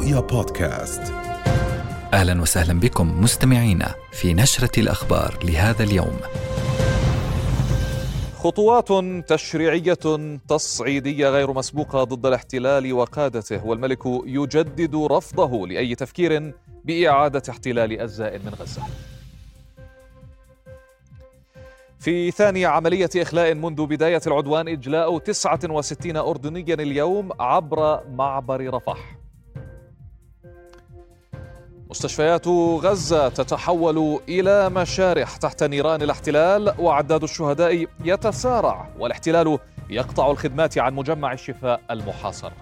رؤيا بودكاست أهلا وسهلا بكم مستمعينا في نشرة الأخبار لهذا اليوم. خطوات تشريعية تصعيدية غير مسبوقة ضد الاحتلال وقادته والملك يجدد رفضه لأي تفكير بإعادة احتلال أجزاء من غزة. في ثاني عملية إخلاء منذ بداية العدوان إجلاء 69 أردنيا اليوم عبر معبر رفح مستشفيات غزة تتحول إلى مشارح تحت نيران الاحتلال وعداد الشهداء يتسارع والاحتلال يقطع الخدمات عن مجمع الشفاء المحاصر.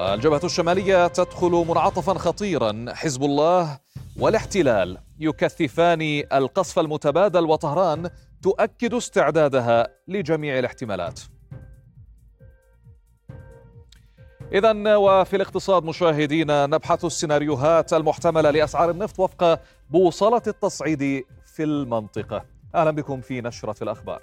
الجبهة الشمالية تدخل منعطفا خطيرا حزب الله والاحتلال يكثفان القصف المتبادل وطهران تؤكد استعدادها لجميع الاحتمالات. إذا وفي الاقتصاد مشاهدينا نبحث السيناريوهات المحتملة لأسعار النفط وفق بوصلة التصعيد في المنطقة. أهلا بكم في نشرة الأخبار.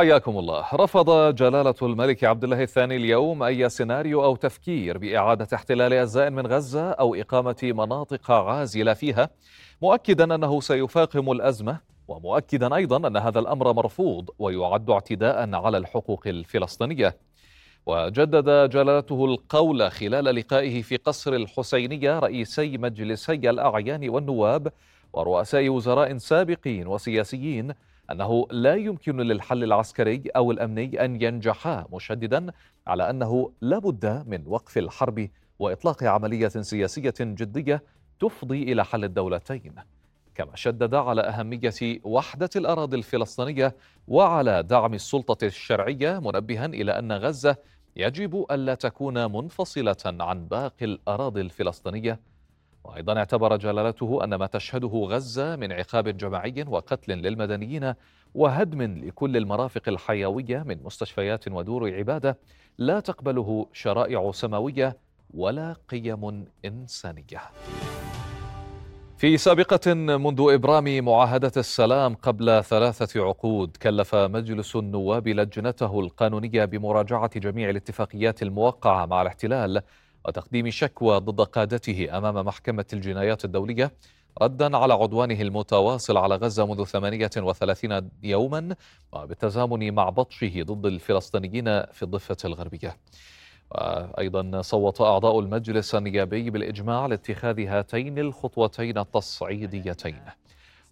حياكم الله. رفض جلالة الملك عبد الله الثاني اليوم أي سيناريو أو تفكير بإعادة احتلال أجزاء من غزة أو إقامة مناطق عازلة فيها مؤكدا أنه سيفاقم الأزمة ومؤكدا أيضا أن هذا الأمر مرفوض ويعد اعتداء على الحقوق الفلسطينية. وجدد جلالته القول خلال لقائه في قصر الحسينية رئيسي مجلسي الأعيان والنواب ورؤساء وزراء سابقين وسياسيين أنه لا يمكن للحل العسكري أو الأمني أن ينجحا مشددا على أنه لا بد من وقف الحرب وإطلاق عملية سياسية جدية تفضي إلى حل الدولتين. كما شدد على أهمية وحدة الأراضي الفلسطينية وعلى دعم السلطة الشرعية منبها إلى أن غزة يجب ألا تكون منفصلة عن باقي الأراضي الفلسطينية وأيضا اعتبر جلالته أن ما تشهده غزة من عقاب جماعي وقتل للمدنيين وهدم لكل المرافق الحيوية من مستشفيات ودور عبادة لا تقبله شرائع سماوية ولا قيم إنسانية. في سابقة منذ إبرام معاهدة السلام قبل ثلاثة عقود كلف مجلس النواب لجنته القانونية بمراجعة جميع الاتفاقيات الموقعة مع الاحتلال وتقديم شكوى ضد قادته أمام محكمة الجنايات الدولية ردا على عدوانه المتواصل على غزة منذ 38 يوما وبالتزامن مع بطشه ضد الفلسطينيين في الضفة الغربية. أيضا صوت أعضاء المجلس النيابي بالإجماع لاتخاذ هاتين الخطوتين التصعيديتين.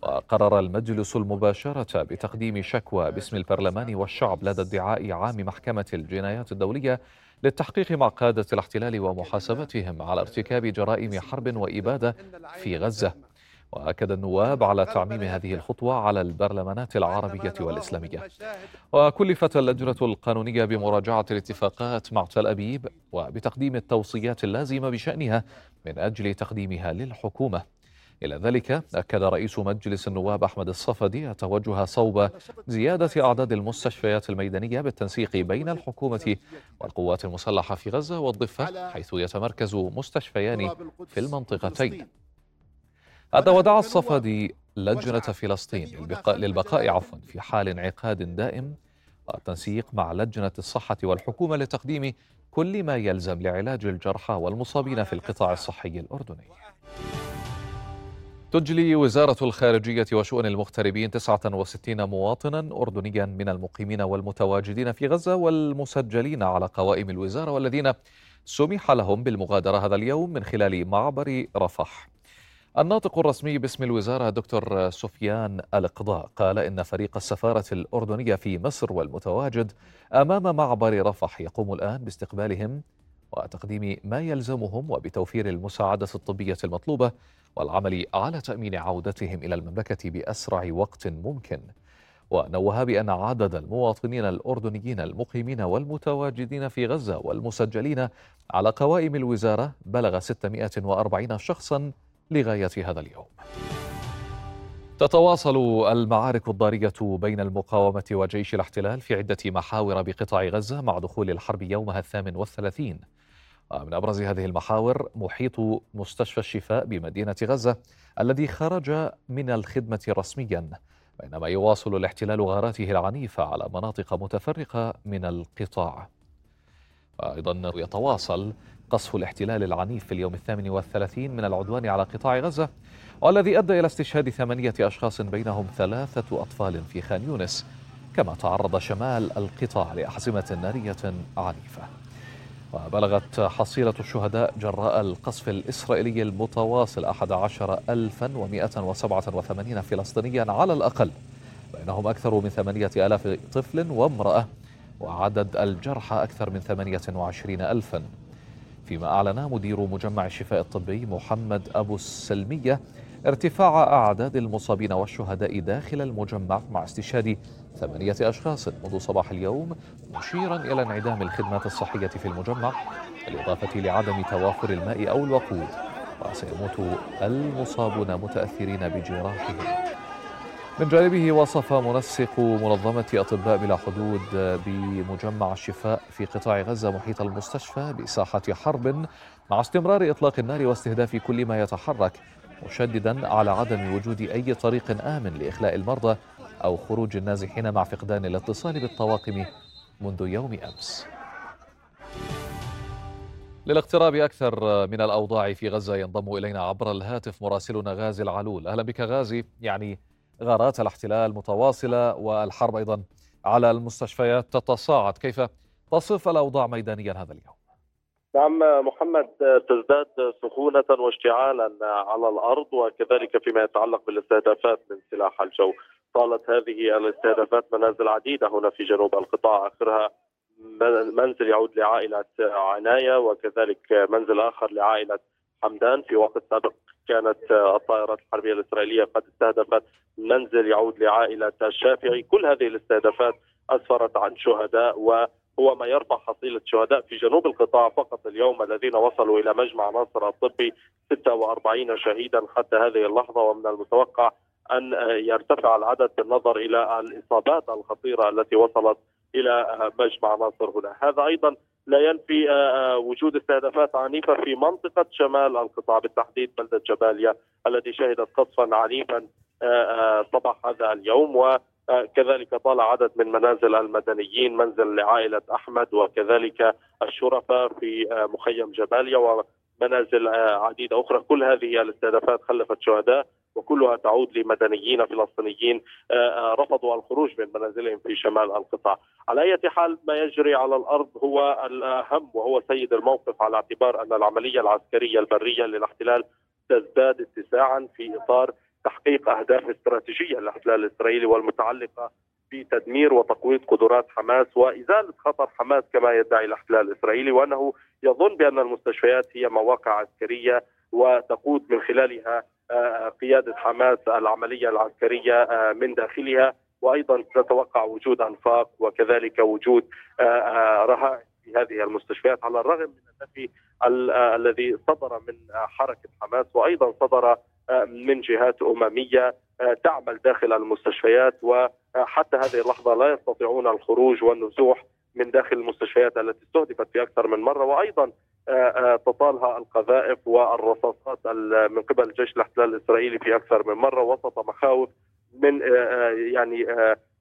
وقرر المجلس المباشرة بتقديم شكوى باسم البرلمان والشعب لدى ادعاء عام محكمة الجنايات الدولية للتحقيق مع قادة الاحتلال ومحاسبتهم على ارتكاب جرائم حرب وإبادة في غزة. وأكد النواب على تعميم هذه الخطوة على البرلمانات العربية والإسلامية. وكلفت اللجنة القانونية بمراجعة الاتفاقات مع تل أبيب وبتقديم التوصيات اللازمة بشأنها من أجل تقديمها للحكومة. إلى ذلك أكد رئيس مجلس النواب أحمد الصفدي التوجه صوب زيادة أعداد المستشفيات الميدانية بالتنسيق بين الحكومة والقوات المسلحة في غزة والضفة حيث يتمركز مستشفيان في المنطقتين. هذا ودعا الصفدي لجنة فلسطين للبقاء عفوا في حال انعقاد دائم والتنسيق مع لجنة الصحة والحكومة لتقديم كل ما يلزم لعلاج الجرحى والمصابين في القطاع الصحي الأردني. تجلي وزارة الخارجية وشؤون المغتربين 69 مواطنا أردنيا من المقيمين والمتواجدين في غزة والمسجلين على قوائم الوزارة والذين سمح لهم بالمغادرة هذا اليوم من خلال معبر رفح. الناطق الرسمي باسم الوزارة دكتور سفيان القضاء قال إن فريق السفارة الأردنية في مصر والمتواجد أمام معبر رفح يقوم الآن باستقبالهم وتقديم ما يلزمهم وبتوفير المساعدة الطبية المطلوبة والعمل على تأمين عودتهم إلى المملكة بأسرع وقت ممكن. ونوه بأن عدد المواطنين الأردنيين المقيمين والمتواجدين في غزة والمسجلين على قوائم الوزارة بلغ 640 شخصا لغاية هذا اليوم. تتواصل المعارك الضارية بين المقاومة وجيش الاحتلال في عدة محاور بقطاع غزة مع دخول الحرب يومها الثامن والثلاثين. ومن أبرز هذه المحاور محيط مستشفى الشفاء بمدينة غزة الذي خرج من الخدمة رسميا بينما يواصل الاحتلال غاراته العنيفة على مناطق متفرقة من القطاع. أيضا يتواصل قصف الاحتلال العنيف في اليوم الثامن والثلاثين من العدوان على قطاع غزة والذي أدى إلى استشهاد ثمانية أشخاص بينهم ثلاثة أطفال في خان يونس كما تعرض شمال القطاع لأحزمة نارية عنيفة. وبلغت حصيلة الشهداء جراء القصف الإسرائيلي المتواصل 11187 فلسطينيا على الأقل بينهم أكثر من 8000 طفل وامرأة وعدد الجرحى أكثر من 28 ألفا. فيما أعلن مدير مجمع الشفاء الطبي محمد أبو السلمية ارتفاع أعداد المصابين والشهداء داخل المجمع مع استشهاد ثمانية أشخاص منذ صباح اليوم مشيرا إلى انعدام الخدمات الصحية في المجمع بالإضافة لعدم توافر الماء أو الوقود وسيموت المصابون متأثرين بجراحهم. من جانبه وصف منسق منظمة أطباء بلا حدود بمجمع الشفاء في قطاع غزة محيط المستشفى بساحة حرب مع استمرار إطلاق النار واستهداف كل ما يتحرك مشددا على عدم وجود أي طريق آمن لإخلاء المرضى أو خروج النازحين مع فقدان الاتصال بالطواقم منذ يوم أمس. للاقتراب أكثر من الأوضاع في غزة ينضم إلينا عبر الهاتف مراسلنا غازي العلول. أهلا بك غازي. يعني غارات الاحتلال متواصلة والحرب أيضا على المستشفيات تتصاعد. كيف تصف الأوضاع ميدانيا هذا اليوم؟ نعم محمد تزداد سخونة واشتعالا على الأرض وكذلك فيما يتعلق بالاستهدافات من سلاح الجو. طالت هذه الاستهدافات منازل عديدة هنا في جنوب القطاع آخرها منزل يعود لعائلة عناية وكذلك منزل آخر لعائلة حمدان. في وقت سابق كانت الطائرات الحربية الإسرائيلية قد استهدفت منزل يعود لعائلة الشافعي كل هذه الاستهدافات أسفرت عن شهداء و هو ما يرفع حصيلة شهداء في جنوب القطاع فقط اليوم الذين وصلوا إلى مجمع ناصر الطبي 46 شهيدا. حتى هذه اللحظة ومن المتوقع أن يرتفع العدد بالنظر إلى الإصابات الخطيرة التي وصلت إلى مجمع ناصر هنا. هذا أيضا لا ينفي وجود استهدافات عنيفة في منطقة شمال القطاع. بالتحديد بلدة جباليا التي شهدت قصفا عنيفا صباح هذا اليوم. و كذلك طال عدد من منازل المدنيين منزل لعائلة أحمد وكذلك الشرفاء في مخيم جباليا ومنازل عديدة أخرى. كل هذه الاستهدافات خلفت شهداء وكلها تعود لمدنيين فلسطينيين رفضوا الخروج من منازلهم في شمال القطاع. على أي حال ما يجري على الأرض هو الأهم وهو سيد الموقف على اعتبار أن العملية العسكرية البرية للاحتلال تزداد اتساعا في إطار تحقيق أهداف استراتيجية للاحتلال الإسرائيلي والمتعلقة بتدمير وتقويض قدرات حماس وإزالة خطر حماس كما يدعي الاحتلال الإسرائيلي وأنه يظن بأن المستشفيات هي مواقع عسكرية وتقود من خلالها قيادة حماس العملية العسكرية من داخلها وأيضا تتوقع وجود أنفاق وكذلك وجود رهائن في هذه المستشفيات على الرغم من النفي الذي صدر من حركة حماس وأيضا صدر من جهات أممية تعمل داخل المستشفيات وحتى هذه اللحظة لا يستطيعون الخروج والنزوح من داخل المستشفيات التي استهدفت في أكثر من مرة. وأيضا تطالها القذائف والرصاصات من قبل جيش الاحتلال الإسرائيلي في أكثر من مرة وسط مخاوف من يعني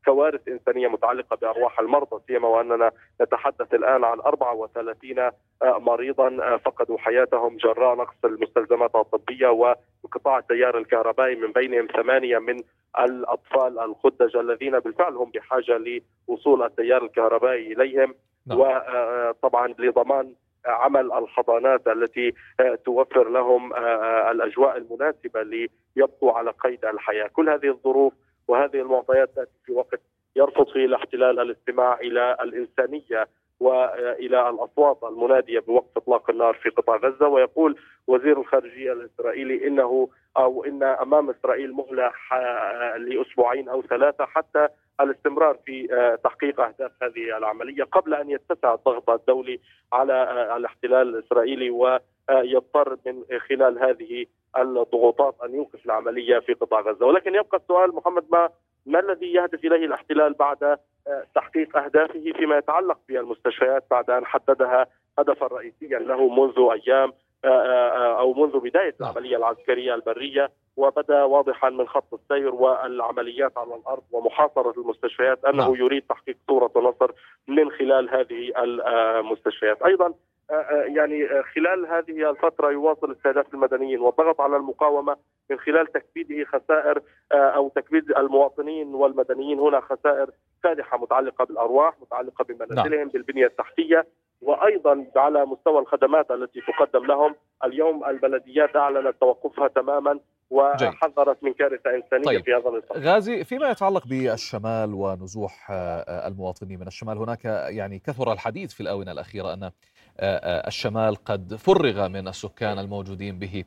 كوارث إنسانية متعلقة بأرواح المرضى سيما وأننا نتحدث الآن عن 34 مريضا فقدوا حياتهم جراء نقص المستلزمات الطبية وانقطاع التيار الكهربائي من بينهم ثمانية من الأطفال الخدج الذين بالفعل هم بحاجة لوصول التيار الكهربائي إليهم نعم. وطبعا لضمان عمل الحضانات التي توفر لهم الأجواء المناسبة ليبقوا على قيد الحياة، كل هذه الظروف وهذه المعطيات تأتي في وقت يرفض فيه الاحتلال الاستماع إلى الإنسانية وإلى الأصوات المنادية بوقف إطلاق النار في قطاع غزة. ويقول وزير الخارجية الإسرائيلي إنه أو إن أمام إسرائيل مهلة لأسبوعين أو ثلاثة حتى الاستمرار في تحقيق أهداف هذه العملية قبل أن يتسع الضغط الدولي على الاحتلال الإسرائيلي و يضطر من خلال هذه الضغوطات أن يوقف العملية في قطاع غزة، ولكن يبقى السؤال محمد ما ما الذي يهدف إليه الاحتلال بعد تحقيق أهدافه فيما يتعلق بالمستشفيات بعد أن حددها هدفا رئيسيا له منذ أيام أو منذ بداية نعم. العملية العسكرية البرية وبدأ واضحا من خط السير والعمليات على الأرض ومحاصرة المستشفيات أنه نعم. يريد تحقيق صورة نصر من خلال هذه المستشفيات، أيضا يعني خلال هذه الفترة يواصل استهداف المدنيين والضغط على المقاومة من خلال تكبيده خسائر أو تكبيد المواطنين والمدنيين هنا خسائر فادحة متعلقة بالأرواح متعلقة بمنازلهم نعم. بالبنية التحتية وأيضا على مستوى الخدمات التي تقدم لهم اليوم البلديات أعلنت توقفها تماما وحذرت من كارثة إنسانية طيب. في هذا الاطار. غازي فيما يتعلق بالشمال ونزوح المواطنين من الشمال هناك يعني كثر الحديث في الآونة الأخيرة أن الشمال قد فرغ من السكان الموجودين به.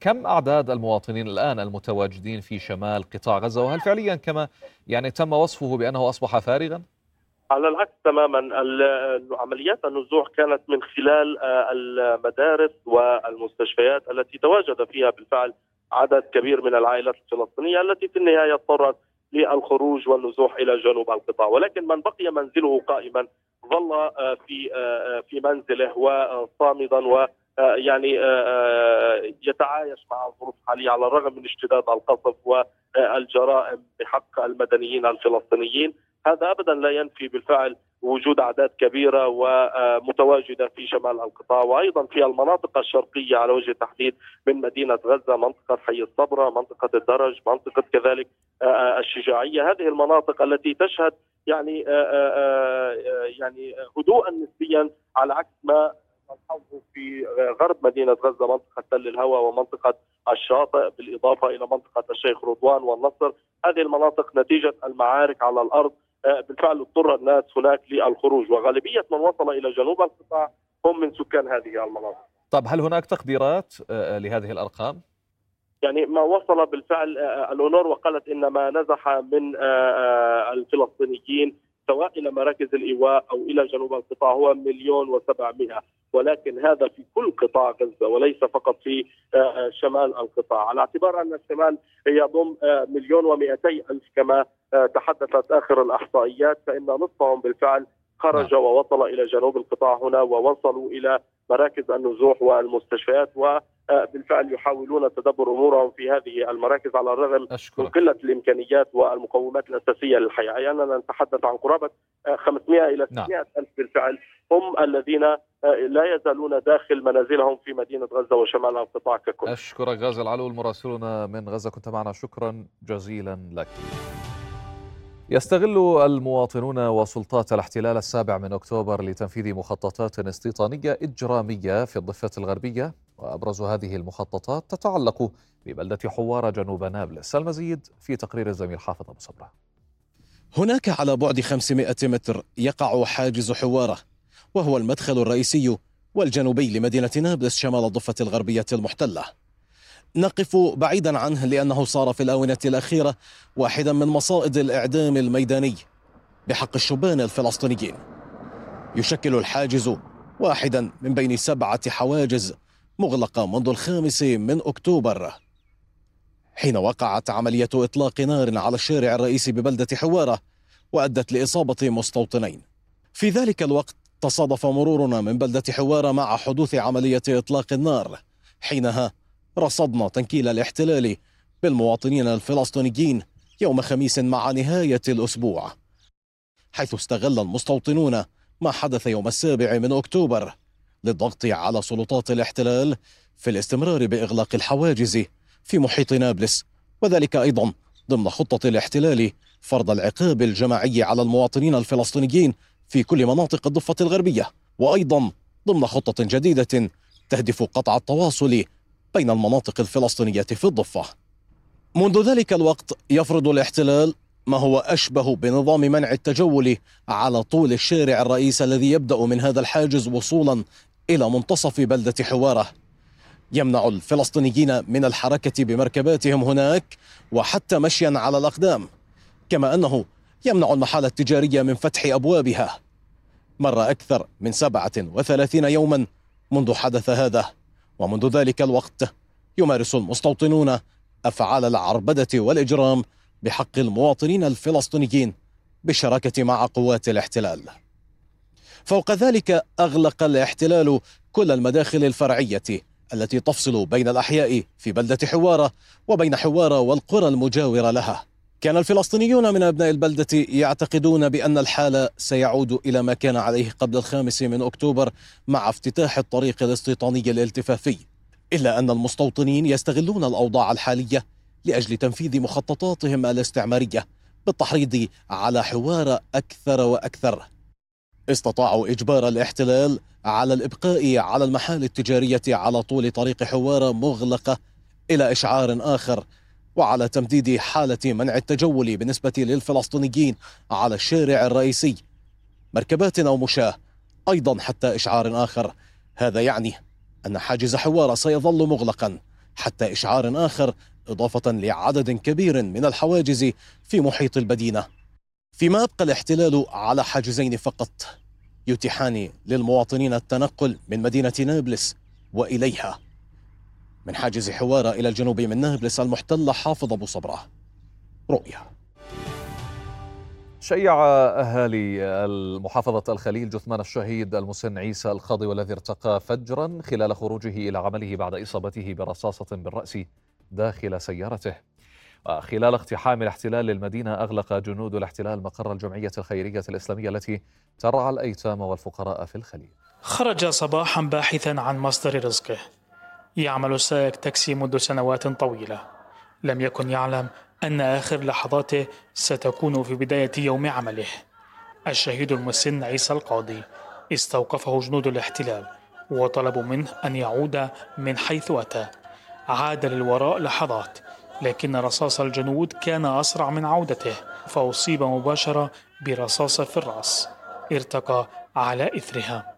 كم أعداد المواطنين الآن المتواجدين في شمال قطاع غزة؟ وهل فعليا كما يعني تم وصفه بأنه أصبح فارغا؟ على العكس تماما. عمليات النزوح كانت من خلال المدارس والمستشفيات التي تواجد فيها بالفعل عدد كبير من العائلات الفلسطينية التي في النهاية اضطرت للخروج والنزوح إلى جنوب القطاع. ولكن من بقي منزله قائما ظل في في منزله وصامدا و يعني يتعايش مع الظروف الحاليه على الرغم من اشتداد القصف والجرائم بحق المدنيين الفلسطينيين. هذا ابدا لا ينفي بالفعل وجود أعداد كبيرة ومتواجدة في شمال القطاع وأيضا في المناطق الشرقية على وجه التحديد من مدينة غزة منطقة حي الصبره منطقة الدرج منطقة كذلك الشجاعية. هذه المناطق التي تشهد يعني يعني هدوءا نسبيا على عكس ما نلحظه في غرب مدينة غزة منطقة تل الهوى ومنطقة الشاطئ بالإضافة إلى منطقة الشيخ رضوان والنصر هذه المناطق نتيجة المعارك على الأرض بالفعل اضطر الناس هناك للخروج وغالبية من وصل إلى جنوب القطاع هم من سكان هذه المناطق. طب هل هناك تقديرات لهذه الأرقام؟ يعني ما وصل بالفعل الأونور وقالت إن ما نزح من الفلسطينيين سواء إلى مراكز الإيواء أو إلى جنوب القطاع هو مليون وسبعمائة ولكن هذا في كل قطاع غزة وليس فقط في شمال القطاع. على اعتبار أن الشمال يضم مليون ومئتي ألف كما تحدثت آخر الأحصائيات فإن نصفهم بالفعل خرج ووصل إلى جنوب القطاع هنا ووصلوا إلى مراكز النزوح والمستشفيات وبالفعل يحاولون تدبر أمورهم في هذه المراكز على الرغم أشكرك. من قلة الإمكانيات والمقومات الأساسية للحياة، يعني اننا نتحدث عن قرابة 500 إلى 600 نعم. ألف بالفعل هم الذين لا يزالون داخل منازلهم في مدينة غزة وشمال القطاع ككل. أشكرك غازي العلول مراسلنا من غزة كنت معنا شكرا جزيلا لك. يستغل المواطنون وسلطات الاحتلال السابع من أكتوبر لتنفيذ مخططات استيطانية إجرامية في الضفة الغربية وأبرز هذه المخططات تتعلق ببلدة حواره جنوب نابلس، المزيد في تقرير الزميل حافظ أبو صبرة. هناك على بعد 500 متر يقع حاجز حواره وهو المدخل الرئيسي والجنوبي لمدينة نابلس شمال الضفة الغربية المحتلة. نقف بعيدا عنه لأنه صار في الآونة الأخيرة واحدا من مصائد الإعدام الميداني بحق الشبان الفلسطينيين. يشكل الحاجز واحدا من بين سبعة حواجز مغلقة منذ الخامس من أكتوبر. حين وقعت عملية إطلاق نار على الشارع الرئيسي ببلدة حوارة وأدت لإصابة مستوطنين. في ذلك الوقت تصادف مرورنا من بلدة حوارة مع حدوث عملية إطلاق النار. حينها رصدنا تنكيل الاحتلال بالمواطنين الفلسطينيين يوم خميس مع نهاية الأسبوع. حيث استغل المستوطنون ما حدث يوم السابع من أكتوبر للضغط على سلطات الاحتلال في الاستمرار بإغلاق الحواجز في محيط نابلس وذلك أيضا ضمن خطة الاحتلال فرض العقاب الجماعي على المواطنين الفلسطينيين في كل مناطق الضفة الغربية وأيضا ضمن خطة جديدة تهدف قطع التواصل بين المناطق الفلسطينية في الضفة. منذ ذلك الوقت يفرض الاحتلال ما هو أشبه بنظام منع التجول على طول الشارع الرئيس الذي يبدأ من هذا الحاجز وصولا إلى منتصف بلدة حوارة. يمنع الفلسطينيين من الحركة بمركباتهم هناك وحتى مشيا على الأقدام كما أنه يمنع المحال التجارية من فتح أبوابها. مر أكثر من 37 يوما منذ حدث هذا. ومنذ ذلك الوقت يمارس المستوطنون أفعال العربدة والإجرام بحق المواطنين الفلسطينيين بالشراكه مع قوات الاحتلال. فوق ذلك أغلق الاحتلال كل المداخل الفرعية التي تفصل بين الأحياء في بلدة حوارة وبين حوارة والقرى المجاورة لها. كان الفلسطينيون من أبناء البلدة يعتقدون بأن الحال سيعود إلى ما كان عليه قبل الخامس من أكتوبر مع افتتاح الطريق الاستيطاني الالتفافي. إلا أن المستوطنين يستغلون الأوضاع الحالية لأجل تنفيذ مخططاتهم الاستعمارية بالتحريض على حوار أكثر وأكثر. استطاعوا إجبار الاحتلال على الإبقاء على المحال التجارية على طول طريق حواره مغلقة إلى إشعار آخر وعلى تمديد حالة منع التجول بالنسبة للفلسطينيين على الشارع الرئيسي. مركبات أو مشاة أيضا حتى إشعار آخر. هذا يعني أن حاجز حواره سيظل مغلقا حتى إشعار آخر إضافة لعدد كبير من الحواجز في محيط المدينة. فيما ابقى الاحتلال على حاجزين فقط يتيحان للمواطنين التنقل من مدينة نابلس وإليها. من حاجز حوارة إلى الجنوب من نابلس المحتلة حافظ أبو صبرة. رؤيا. شيع أهالي المحافظة الخليل جثمان الشهيد المسن عيسى الخاضي والذي ارتقى فجرا خلال خروجه إلى عمله بعد إصابته برصاصة بالرأس داخل سيارته. خلال اقتحام الاحتلال للمدينة أغلق جنود الاحتلال مقر الجمعية الخيرية الإسلامية التي ترعى الأيتام والفقراء في الخليل. خرج صباحا باحثا عن مصدر رزقه. يعمل سائق تاكسي منذ سنوات طويلة. لم يكن يعلم أن آخر لحظاته ستكون في بداية يوم عمله. الشهيد المسن عيسى القاضي استوقفه جنود الاحتلال وطلبوا منه أن يعود من حيث أتى. عاد للوراء لحظات لكن رصاص الجنود كان أسرع من عودته فأصيب مباشرة برصاصة في الرأس ارتقى على إثرها.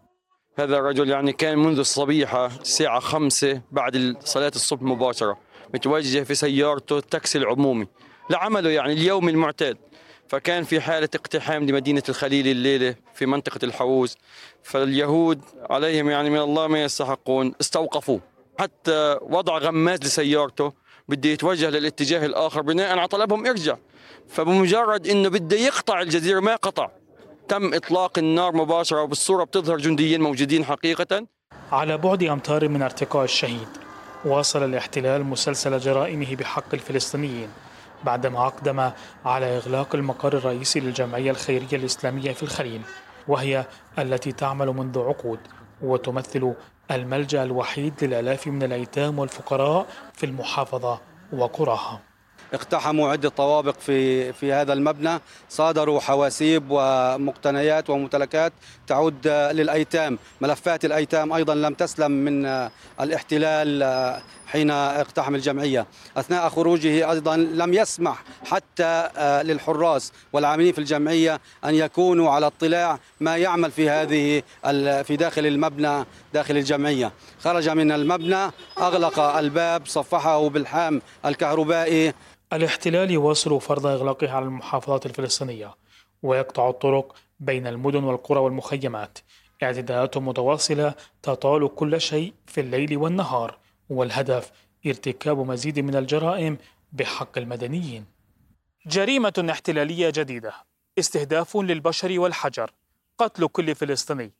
هذا الرجل يعني كان منذ الصبيحة الساعة خمسة بعد صلاة الصبح مباشرة متوجه في سيارته التاكسي العمومي لعمله يعني اليوم المعتاد. فكان في حالة اقتحام لمدينة الخليل الليلة في منطقة الحوز. فاليهود عليهم يعني من الله ما يستحقون استوقفوه. حتى وضع غماز لسيارته بده يتوجه للاتجاه الآخر بناء على طلبهم ارجع. فبمجرد إنه بده يقطع الجزيرة ما قطع. تم إطلاق النار مباشرة وبالصورة بتظهر جنديين موجودين حقيقة. على بعد أمتار من ارتقاء الشهيد واصل الاحتلال مسلسل جرائمه بحق الفلسطينيين بعدما أقدم على إغلاق المقر الرئيسي للجمعية الخيرية الإسلامية في الخليل وهي التي تعمل منذ عقود وتمثل الملجأ الوحيد للآلاف من الأيتام والفقراء في المحافظة وقراها اقتحموا عدة طوابق في في هذا المبنى صادروا حواسيب ومقتنيات وممتلكات تعود للأيتام ملفات الأيتام أيضا لم تسلم من الاحتلال حين اقتحم الجمعية. أثناء خروجه أيضا لم يسمح حتى للحراس والعاملين في الجمعية أن يكونوا على اطلاع ما يعمل في هذه في داخل المبنى داخل الجمعية. خرج من المبنى أغلق الباب صفحه بالحام الكهربائي. الاحتلال يواصل فرض إغلاقه على المحافظات الفلسطينية ويقطع الطرق بين المدن والقرى والمخيمات. اعتداءات متواصلة تطال كل شيء في الليل والنهار. والهدف ارتكاب مزيد من الجرائم بحق المدنيين. جريمة احتلالية جديدة. استهداف للبشر والحجر. قتل كل فلسطيني.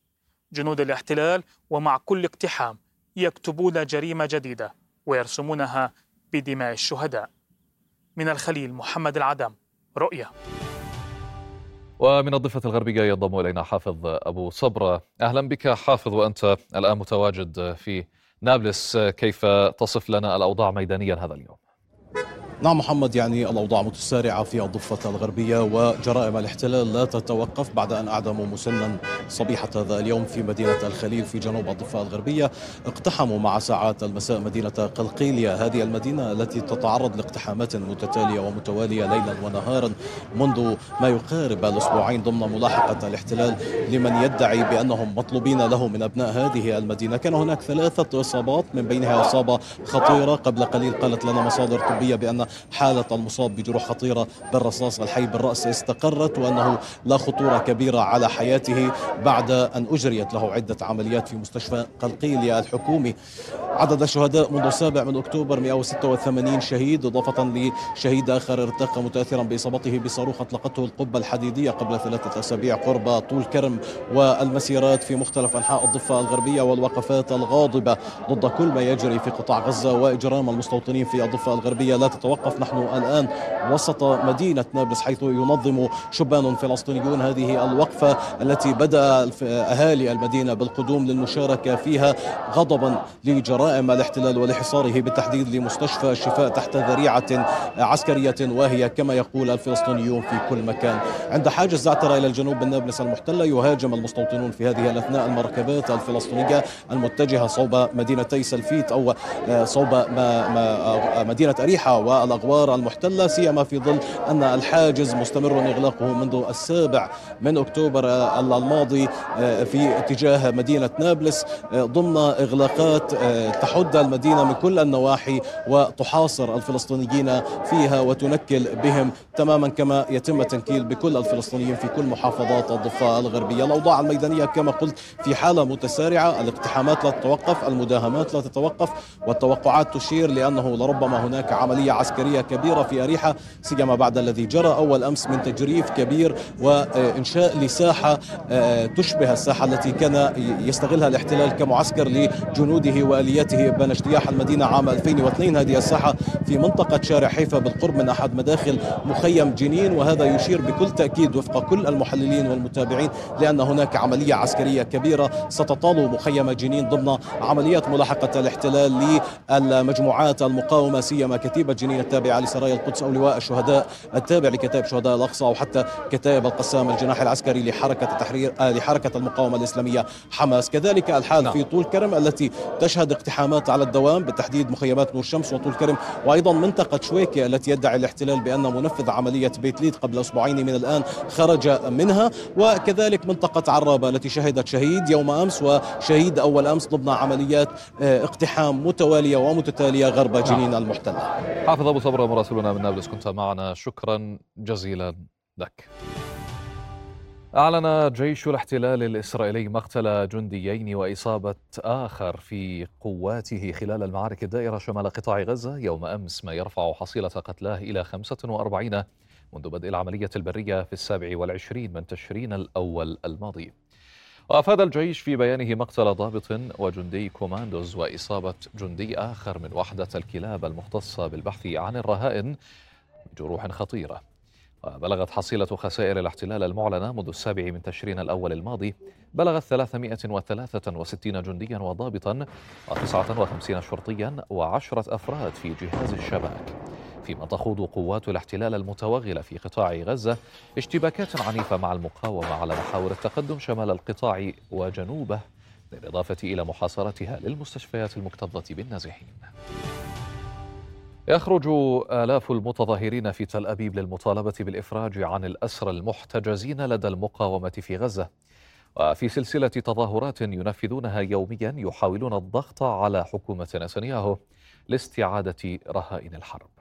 جنود الاحتلال ومع كل اقتحام يكتبون جريمة جديدة ويرسمونها بدماء الشهداء. من الخليل محمد العدم رؤية ومن الضفة الغربية ينضم إلينا حافظ أبو صبرة. أهلا بك حافظ وأنت الآن متواجد في نابلس كيف تصف لنا الأوضاع ميدانيا هذا اليوم؟ نعم محمد يعني الأوضاع متسارعة في الضفة الغربية وجرائم الاحتلال لا تتوقف بعد أن أعدموا مسنا صبيحة هذا اليوم في مدينة الخليل في جنوب الضفة الغربية. اقتحموا مع ساعات المساء مدينة قلقيلية. هذه المدينة التي تتعرض لاقتحامات متتالية ومتوالية ليلا ونهارا منذ ما يقارب الأسبوعين ضمن ملاحقة الاحتلال لمن يدعي بأنهم مطلوبين له من أبناء هذه المدينة. كان هناك ثلاثة إصابات من بينها إصابة خطيرة. قبل قليل قالت لنا مصادر طبية بأن حالة المصاب بجروح خطيرة بالرصاص الحي بالرأس استقرت وأنه لا خطورة كبيرة على حياته بعد أن أجريت له عدة عمليات في مستشفى قلقيلية الحكومي. عدد الشهداء منذ السابع من أكتوبر 186 شهيد إضافة لشهيد آخر ارتقى متأثرا بإصابته بصاروخ أطلقته القبة الحديدية قبل ثلاثة أسابيع قرب طول كرم. والمسيرات في مختلف أنحاء الضفة الغربية والوقفات الغاضبة ضد كل ما يجري في قطاع غزة وإجرام المستوطنين في الضفة الغربية لا تتوقف نحن الآن وسط مدينة نابلس حيث ينظم شبان فلسطينيون هذه الوقفة التي بدأ أهالي المدينة بالقدوم للمشاركة فيها غضبا لجرائم الاحتلال ولحصاره بالتحديد لمستشفى الشفاء تحت ذريعة عسكرية واهية كما يقول الفلسطينيون في كل مكان. عند حاجز زعتر إلى الجنوب من نابلس المحتلة يهاجم المستوطنون في هذه الأثناء المركبات الفلسطينية المتجهة صوب مدينتي سلفيت أو صوب مدينة أريحة والأغوار المحتلة سيما في ظل أن الحاجز مستمر إغلاقه منذ السابع من أكتوبر الماضي في اتجاه مدينة نابلس ضمن إغلاقات تحد المدينة من كل النواحي وتحاصر الفلسطينيين فيها وتنكل بهم تماما كما يتم التنكيل بكل الفلسطينيين في كل محافظات الضفة الغربية. الأوضاع الميدانية كما قلت في حالة متسارعة الاقتحامات لا تتوقف المداهمات لا تتوقف والتوقعات تشير لأنه لربما هناك عملية عسكرية كبيرة في أريحة سيما بعد الذي جرى أول أمس من تجريف كبير وإنشاء لساحة آه، تشبه الساحة التي كان يستغلها الاحتلال كمعسكر لجنوده وآلياته. بين اجتياح المدينة عام 2002 هذه الساحة في منطقة شارع حيفا بالقرب من أحد مداخل مخيم جنين وهذا يشير بكل تأكيد وفق كل المحللين والمتابعين لأن هناك عملية عسكرية كبيرة ستطال مخيم جنين ضمن عمليات ملاحقة الاحتلال للمجموعات المقاومة سيما كتيبة جنين التابعة لسرايا القدس أو لواء الشهداء التابع لكتائب شهداء الأقصى أو حتى كتائب القسام الجناح العسكري لحركة التحرير آه، لحركة المقاومة الإسلامية حماس كذلك الحال نعم. في طول كرم التي تشهد اقتحامات على الدوام بالتحديد مخيمات نور الشمس وطول كرم وأيضا منطقة شويكة التي يدعي الاحتلال بأن منفذ عملية بيت ليد قبل أسبوعين من الآن خرج منها وكذلك منطقة عرابة التي شهدت شهيد يوم أمس وشهيد أول أمس ضمن عمليات آه، اقتحام متوالية ومتتالية غرب نعم. جنين المحتلة حافظ أبو صبرة مراسلنا من نابلس كنت معنا. شكرا جزيلا لك. أعلن جيش الاحتلال الإسرائيلي مقتل جنديين وإصابة آخر في قواته خلال المعارك الدائرة شمال قطاع غزة. يوم أمس ما يرفع حصيلة قتلاه إلى 45 منذ بدء العملية البرية في السابع والعشرين من تشرين الأول الماضي. وأفاد الجيش في بيانه مقتل ضابط وجندي كوماندوز وإصابة جندي آخر من وحدة الكلاب المختصة بالبحث عن الرهائن بجروح خطيرة. وبلغت حصيلة خسائر الاحتلال المعلنة منذ السابع من تشرين الأول الماضي بلغت 363 جنديا وضابطا و59 شرطيا وعشرة أفراد في جهاز الشباك. فيما تخوض قوات الاحتلال المتوغلة في قطاع غزة اشتباكات عنيفة مع المقاومة على محاور التقدم شمال القطاع وجنوبه بالإضافة إلى محاصرتها للمستشفيات المكتظة بالنازحين. يخرج آلاف المتظاهرين في تل أبيب للمطالبة بالإفراج عن الأسرى المحتجزين لدى المقاومة في غزة. وفي سلسلة تظاهرات ينفذونها يوميا يحاولون الضغط على حكومة نتنياهو لاستعادة رهائن الحرب.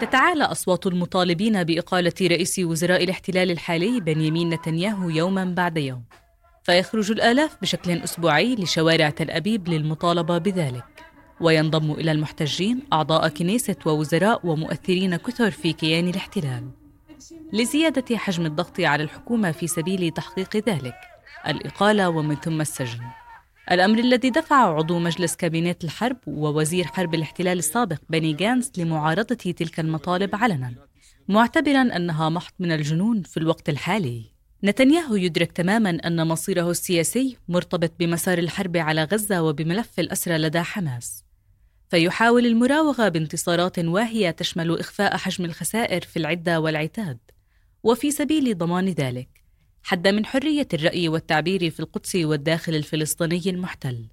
تتعالى أصوات المطالبين بإقالة رئيس وزراء الاحتلال الحالي بنيامين نتنياهو يوما بعد يوم. فيخرج الآلاف بشكل أسبوعي لشوارع تل أبيب للمطالبة بذلك. وينضم إلى المحتجين أعضاء كنيسة ووزراء ومؤثرين كثر في كيان الاحتلال. لزيادة حجم الضغط على الحكومة في سبيل تحقيق ذلك الإقالة ومن ثم السجن. الأمر الذي دفع عضو مجلس كابينت الحرب ووزير حرب الاحتلال السابق بني جانس لمعارضة تلك المطالب علنا معتبرا أنها محض من الجنون في الوقت الحالي. نتنياهو يدرك تماما أن مصيره السياسي مرتبط بمسار الحرب على غزة وبملف الأسرى لدى حماس. فيحاول المراوغة بانتصارات واهية تشمل إخفاء حجم الخسائر في العدة والعتاد وفي سبيل ضمان ذلك. حد من حرية الرأي والتعبير في القدس والداخل الفلسطيني المحتل.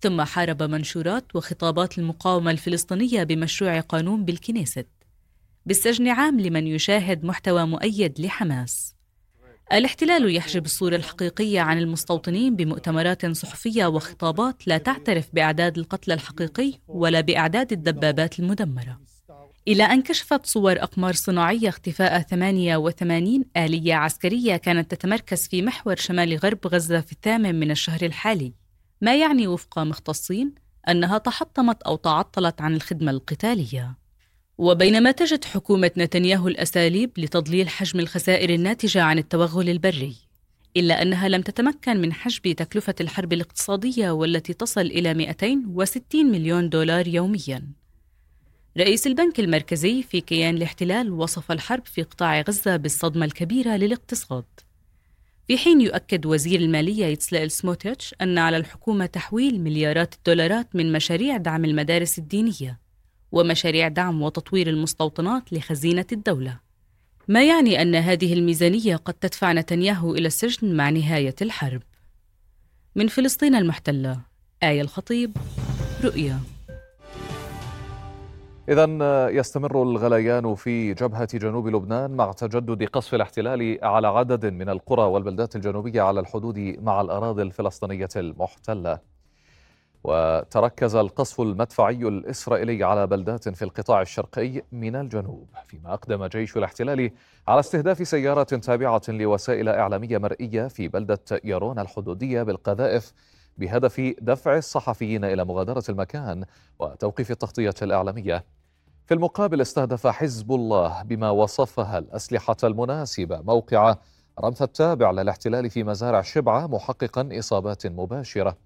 ثم حارب منشورات وخطابات المقاومة الفلسطينية بمشروع قانون بالكنيست. بالسجن عام لمن يشاهد محتوى مؤيد لحماس. الاحتلال يحجب الصورة الحقيقية عن المستوطنين بمؤتمرات صحفية وخطابات لا تعترف بأعداد القتلى الحقيقي ولا بأعداد الدبابات المدمرة. إلى أن كشفت صور أقمار صناعية اختفاء 88 آلية عسكرية كانت تتمركز في محور شمال غرب غزة في الثامن من الشهر الحالي. ما يعني وفق مختصين أنها تحطمت أو تعطلت عن الخدمة القتالية. وبينما تجد حكومة نتنياهو الأساليب لتضليل حجم الخسائر الناتجة عن التوغل البري إلا أنها لم تتمكن من حجب تكلفة الحرب الاقتصادية والتي تصل إلى 260 مليون دولار يومياً. رئيس البنك المركزي في كيان الاحتلال وصف الحرب في قطاع غزة بالصدمة الكبيرة للاقتصاد. في حين يؤكد وزير المالية يتسلائل سموتيتش أن على الحكومة تحويل مليارات الدولارات من مشاريع دعم المدارس الدينية ومشاريع دعم وتطوير المستوطنات لخزينة الدولة. ما يعني أن هذه الميزانية قد تدفع نتنياهو إلى السجن مع نهاية الحرب. من فلسطين المحتلة آية الخطيب رؤيا. إذا يستمر الغليان في جبهة جنوب لبنان مع تجدد قصف الاحتلال على عدد من القرى والبلدات الجنوبية على الحدود مع الأراضي الفلسطينية المحتلة. وتركز القصف المدفعي الإسرائيلي على بلدات في القطاع الشرقي من الجنوب فيما أقدم جيش الاحتلال على استهداف سيارة تابعة لوسائل إعلامية مرئية في بلدة يارون الحدودية بالقذائف بهدف دفع الصحفيين إلى مغادرة المكان وتوقيف التغطية الإعلامية. في المقابل استهدف حزب الله بما وصفها الأسلحة المناسبة موقع رمث التابع للاحتلال في مزارع شبعة محققا إصابات مباشرة.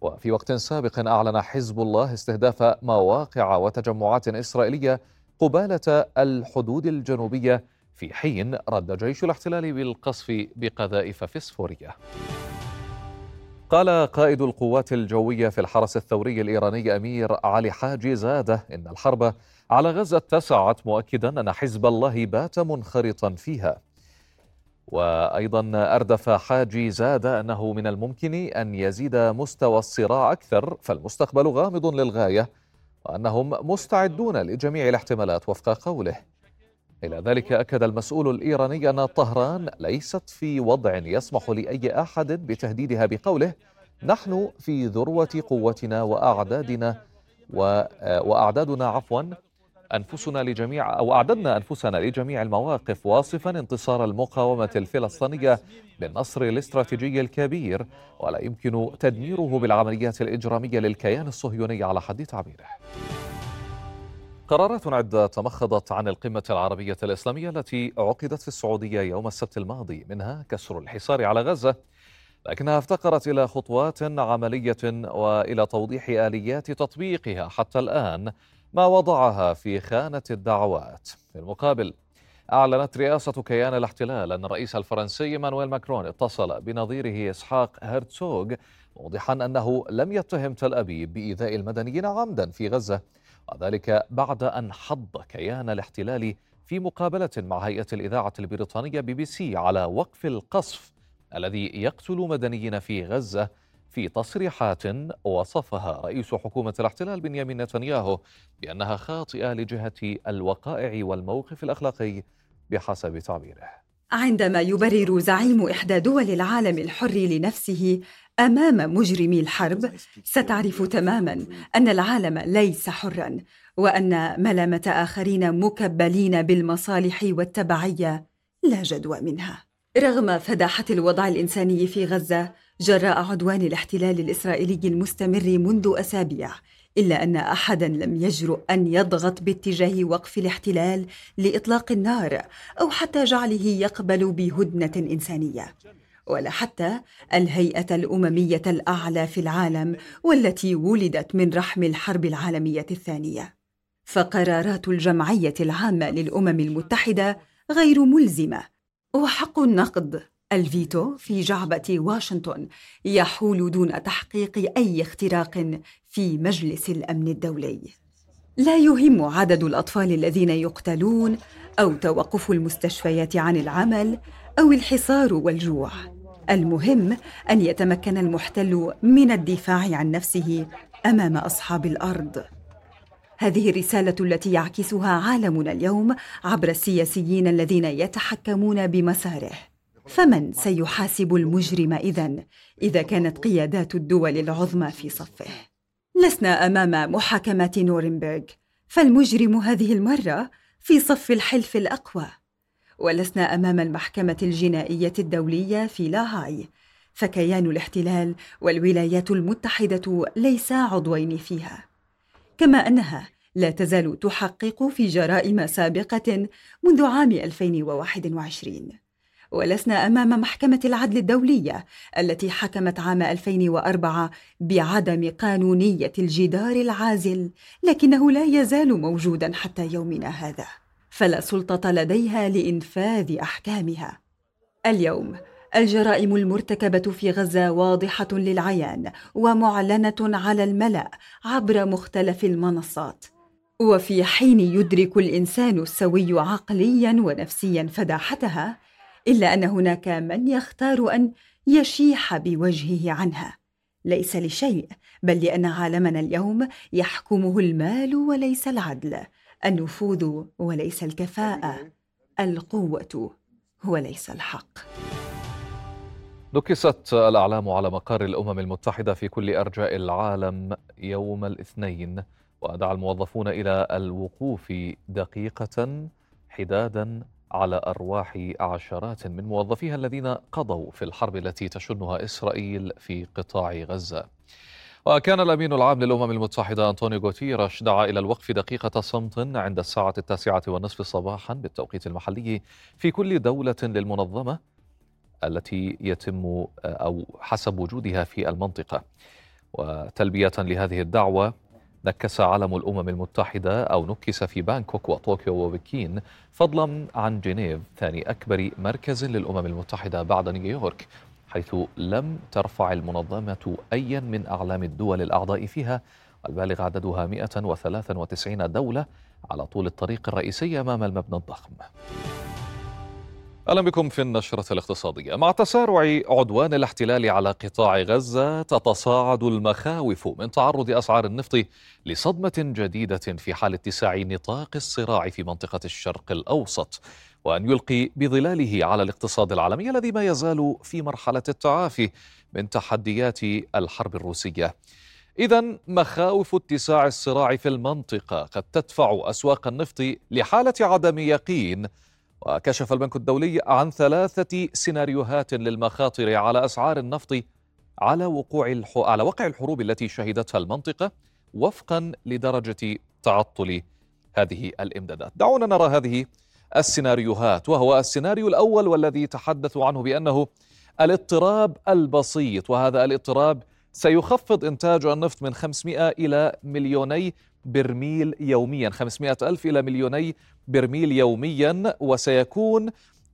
وفي وقت سابق أعلن حزب الله استهداف مواقع وتجمعات إسرائيلية قبالة الحدود الجنوبية في حين رد جيش الاحتلال بالقصف بقذائف فسفورية. قال قائد القوات الجوية في الحرس الثوري الإيراني أمير علي حاجي زادة إن الحرب على غزة اتسعت مؤكدا أن حزب الله بات منخرطا فيها. وأيضا أردف حاجي زاد أنه من الممكن أن يزيد مستوى الصراع أكثر فالمستقبل غامض للغاية وأنهم مستعدون لجميع الاحتمالات وفق قوله. إلى ذلك أكد المسؤول الإيراني أن طهران ليست في وضع يسمح لأي أحد بتهديدها بقوله نحن في ذروة قوتنا وأعدادنا وأعدادنا عفوا أنفسنا لجميع أو أعددنا أنفسنا لجميع المواقف واصفا انتصار المقاومة الفلسطينية بالنصر الاستراتيجي الكبير ولا يمكن تدميره بالعمليات الإجرامية للكيان الصهيوني على حد تعبيره. قرارات عدة تمخضت عن القمة العربية الإسلامية التي عقدت في السعودية يوم السبت الماضي منها كسر الحصار على غزة. لكنها افتقرت إلى خطوات عملية وإلى توضيح آليات تطبيقها حتى الآن ما وضعها في خانة الدعوات. في المقابل أعلنت رئاسة كيان الاحتلال أن الرئيس الفرنسي مانويل ماكرون اتصل بنظيره إسحاق هرتسوغ موضحا أنه لم يتهم تل أبيب بإيذاء المدنيين عمدا في غزة. وذلك بعد أن حض كيان الاحتلال في مقابلة مع هيئة الإذاعة البريطانية بي بي سي على وقف القصف الذي يقتل مدنيين في غزة في تصريحات وصفها رئيس حكومة الاحتلال بنيامين نتنياهو بأنها خاطئة لجهة الوقائع والموقف الأخلاقي بحسب تعبيره. عندما يبرر زعيم إحدى دول العالم الحر لنفسه أمام مجرمي الحرب ستعرف تماما أن العالم ليس حرا وأن ملامة آخرين مكبلين بالمصالح والتبعية لا جدوى منها. رغم فداحة الوضع الإنساني في غزة جراء عدوان الاحتلال الإسرائيلي المستمر منذ أسابيع إلا أن احدا لم يجرؤ أن يضغط باتجاه وقف الاحتلال لإطلاق النار أو حتى جعله يقبل بهدنة إنسانية. ولا حتى الهيئة الأممية الأعلى في العالم والتي ولدت من رحم الحرب العالمية الثانية فقرارات الجمعية العامة للأمم المتحدة غير ملزمة وحق النقد الفيتو في جعبة واشنطن يحول دون تحقيق أي اختراق في مجلس الأمن الدولي. لا يهم عدد الأطفال الذين يقتلون أو توقف المستشفيات عن العمل أو الحصار والجوع. المهم أن يتمكن المحتل من الدفاع عن نفسه أمام أصحاب الأرض. هذه الرسالة التي يعكسها عالمنا اليوم عبر السياسيين الذين يتحكمون بمساره. فمن سيحاسب المجرم إذن إذا كانت قيادات الدول العظمى في صفه لسنا أمام محاكمة نورنبرغ فالمجرم هذه المرة في صف الحلف الأقوى ولسنا أمام المحكمة الجنائية الدولية في لاهاي. فكيان الاحتلال والولايات المتحدة ليسا عضوين فيها. كما أنها لا تزال تحقق في جرائم سابقة منذ عام 2021 ولسنا أمام محكمة العدل الدولية التي حكمت عام 2004 بعدم قانونية الجدار العازل لكنه لا يزال موجودا حتى يومنا هذا. فلا سلطة لديها لإنفاذ أحكامها. اليوم الجرائم المرتكبة في غزة واضحة للعيان ومعلنة على الملأ عبر مختلف المنصات وفي حين يدرك الإنسان السوي عقليا ونفسيا فداحتها إلا أن هناك من يختار أن يشيح بوجهه عنها. ليس لشيء بل لأن عالمنا اليوم يحكمه المال وليس العدل. النفوذ وليس الكفاءة القوة وليس الحق. نكست الأعلام على مقر الأمم المتحدة في كل أرجاء العالم يوم الاثنين ودعا الموظفون إلى الوقوف دقيقة حدادا على أرواح عشرات من موظفيها الذين قضوا في الحرب التي تشنها إسرائيل في قطاع غزة. وكان الأمين العام للأمم المتحدة أنطونيو غوتيرش دعا إلى الوقف دقيقة صمت عند الساعة التاسعة والنصف صباحا بالتوقيت المحلي في كل دولة للمنظمة التي يتم أو حسب وجودها في المنطقة. وتلبية لهذه الدعوة نكس علم الأمم المتحدة أو نكس في بانكوك وطوكيو وبكين فضلا عن جنيف ثاني أكبر مركز للأمم المتحدة بعد نيويورك. حيث لم ترفع المنظمة أيا من أعلام الدول الأعضاء فيها البالغ عددها 193 دولة على طول الطريق الرئيسي أمام المبنى الضخم. أهلا بكم في النشرة الاقتصادية. مع تسارع عدوان الاحتلال على قطاع غزة تتصاعد المخاوف من تعرض أسعار النفط لصدمة جديدة في حال اتساع نطاق الصراع في منطقة الشرق الأوسط وأن يلقي بظلاله على الاقتصاد العالمي الذي ما يزال في مرحلة التعافي من تحديات الحرب الروسية. إذا مخاوف اتساع الصراع في المنطقة قد تدفع أسواق النفط لحالة عدم يقين وكشف البنك الدولي عن ثلاثة سيناريوهات للمخاطر على أسعار النفط على وقوع الح... على وقع الحروب التي شهدتها المنطقة وفقا لدرجة تعطل هذه الإمدادات. دعونا نرى هذه السيناريوهات وهو السيناريو الأول والذي تحدثوا عنه بأنه الاضطراب البسيط وهذا الاضطراب سيخفض إنتاج النفط من 500 إلى مليوني برميل يوميا. 500 ألف إلى مليوني برميل يوميا وسيكون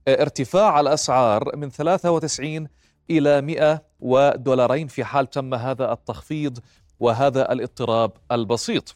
ارتفاع الأسعار من 93 إلى 100 ودولارين في حال تم هذا التخفيض وهذا الاضطراب البسيط.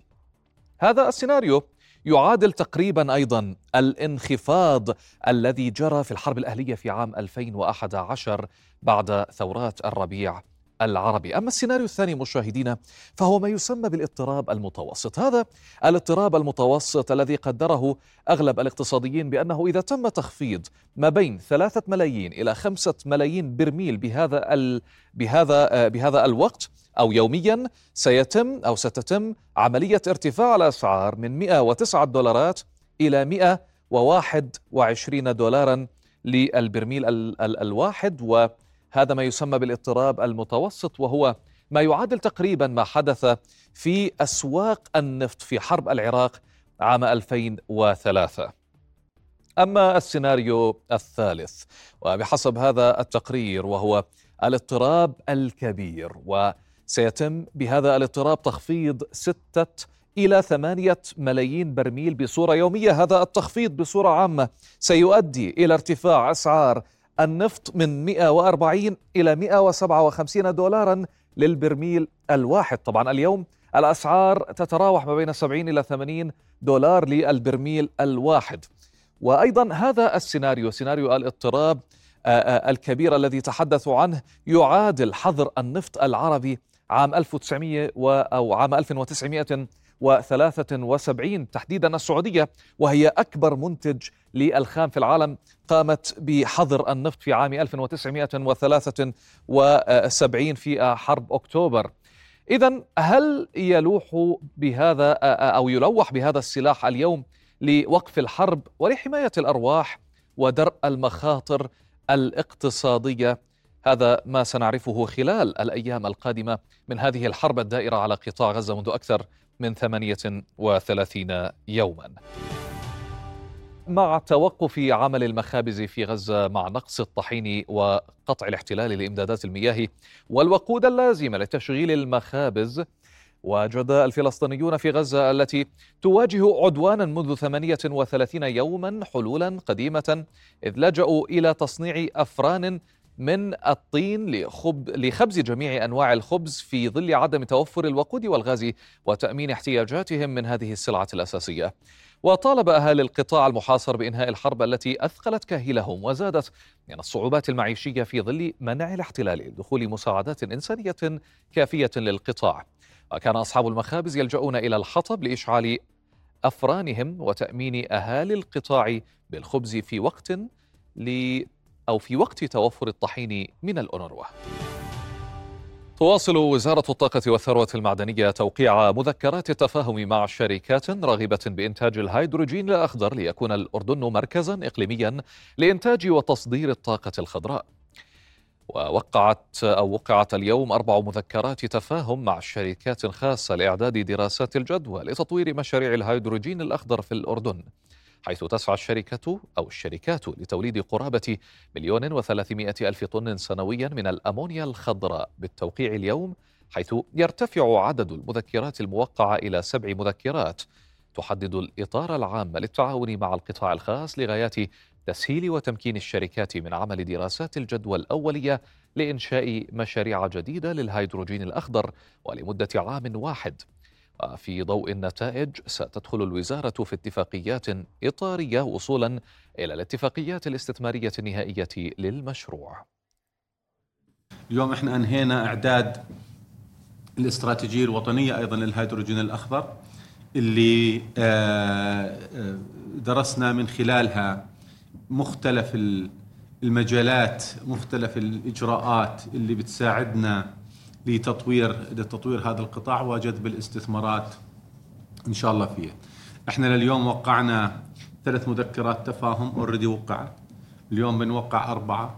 هذا السيناريو يعادل تقريبا أيضا الانخفاض الذي جرى في الحرب الأهلية في عام 2011 بعد ثورات الربيع. العربي. أما السيناريو الثاني مشاهدينا فهو ما يسمى بالاضطراب المتوسط. هذا الاضطراب المتوسط الذي قدره أغلب الاقتصاديين بأنه إذا تم تخفيض ما بين ثلاثة ملايين إلى خمسة ملايين برميل بهذا ال... بهذا بهذا الوقت أو يوميا سيتم أو ستتم عملية ارتفاع الأسعار من 109 دولارات إلى 121 دولارا للبرميل ال... ال... الواحد و هذا ما يسمى بالاضطراب المتوسط وهو ما يعادل تقريبا ما حدث في أسواق النفط في حرب العراق عام 2003 أما السيناريو الثالث وبحسب هذا التقرير وهو الاضطراب الكبير وسيتم بهذا الاضطراب تخفيض ستة إلى ثمانية ملايين برميل بصورة يومية. هذا التخفيض بصورة عامة سيؤدي إلى ارتفاع أسعار النفط من 140 إلى 157 دولارا للبرميل الواحد. طبعا اليوم الأسعار تتراوح ما بين 70 إلى 80 دولار للبرميل الواحد. وأيضا هذا السيناريو سيناريو الاضطراب الكبير الذي تحدثوا عنه يعادل حظر النفط العربي عام 1900 أو عام 1900 وثلاثة تحديدا السعودية وهي أكبر منتج للخام في العالم قامت بحظر النفط في عام 1973 في حرب أكتوبر. إذا هل يلوح بهذا أو يلوح بهذا السلاح اليوم لوقف الحرب ولحماية الأرواح ودرء المخاطر الاقتصادية؟ هذا ما سنعرفه خلال الأيام القادمة من هذه الحرب الدائرة على قطاع غزة منذ أكثر من 38 يوما. مع توقف عمل المخابز في غزة مع نقص الطحين وقطع الاحتلال لإمدادات المياه والوقود اللازمة لتشغيل المخابز وجد الفلسطينيون في غزة التي تواجه عدوانا منذ 38 يوما حلولا قديمة إذ لجأوا إلى تصنيع أفران من الطين لخب لخبز جميع أنواع الخبز في ظل عدم توفر الوقود والغاز وتأمين احتياجاتهم من هذه السلعة الأساسية. وطالب اهالي القطاع المحاصر بإنهاء الحرب التي أثقلت كاهلهم وزادت من الصعوبات المعيشية في ظل منع الاحتلال لدخول مساعدات إنسانية كافية للقطاع. وكان أصحاب المخابز يلجؤون إلى الحطب لإشعال أفرانهم وتأمين أهالي القطاع بالخبز في وقت أو في وقت توفر الطحين من الأونروا. تواصل وزارة الطاقة والثروة المعدنية توقيع مذكرات التفاهم مع شركات راغبة بإنتاج الهيدروجين الأخضر ليكون الأردن مركزا إقليميا لإنتاج وتصدير الطاقة الخضراء. ووقعت أو وقعت اليوم أربع مذكرات تفاهم مع شركات خاصة لإعداد دراسات الجدوى لتطوير مشاريع الهيدروجين الأخضر في الأردن. حيث تسعى الشركة أو الشركات لتوليد قرابة مليون وثلاثمائة ألف طن سنويا من الأمونيا الخضراء بالتوقيع اليوم حيث يرتفع عدد المذكرات الموقعة إلى سبع مذكرات. تحدد الإطار العام للتعاون مع القطاع الخاص لغايات تسهيل وتمكين الشركات من عمل دراسات الجدوى الأولية لإنشاء مشاريع جديدة للهيدروجين الأخضر ولمدة عام واحد. وفي ضوء النتائج ستدخل الوزارة في اتفاقيات إطارية وصولا إلى الاتفاقيات الاستثمارية النهائية للمشروع. اليوم إحنا أنهينا إعداد الاستراتيجية الوطنية أيضا للهيدروجين الأخضر اللي آه، آه، درسنا من خلالها مختلف المجالات مختلف الإجراءات اللي بتساعدنا لتطوير لتطوير هذا القطاع وجذب الاستثمارات إن شاء الله فيه. إحنا لليوم وقعنا ثلاث مذكرات تفاهم اوريدي وقعت. اليوم بنوقع أربعة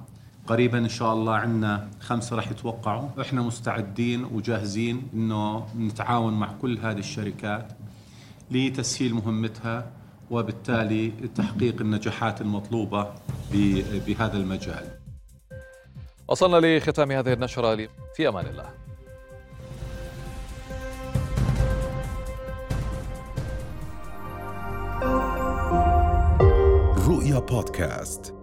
قريبا إن شاء الله عندنا خمسة راح يتوقعوا، إحنا مستعدين وجاهزين إنه نتعاون مع كل هذه الشركات لتسهيل مهمتها وبالتالي تحقيق النجاحات المطلوبة بهذا المجال. وصلنا لختام هذه النشرة في أمان الله. رؤيا بودكاست.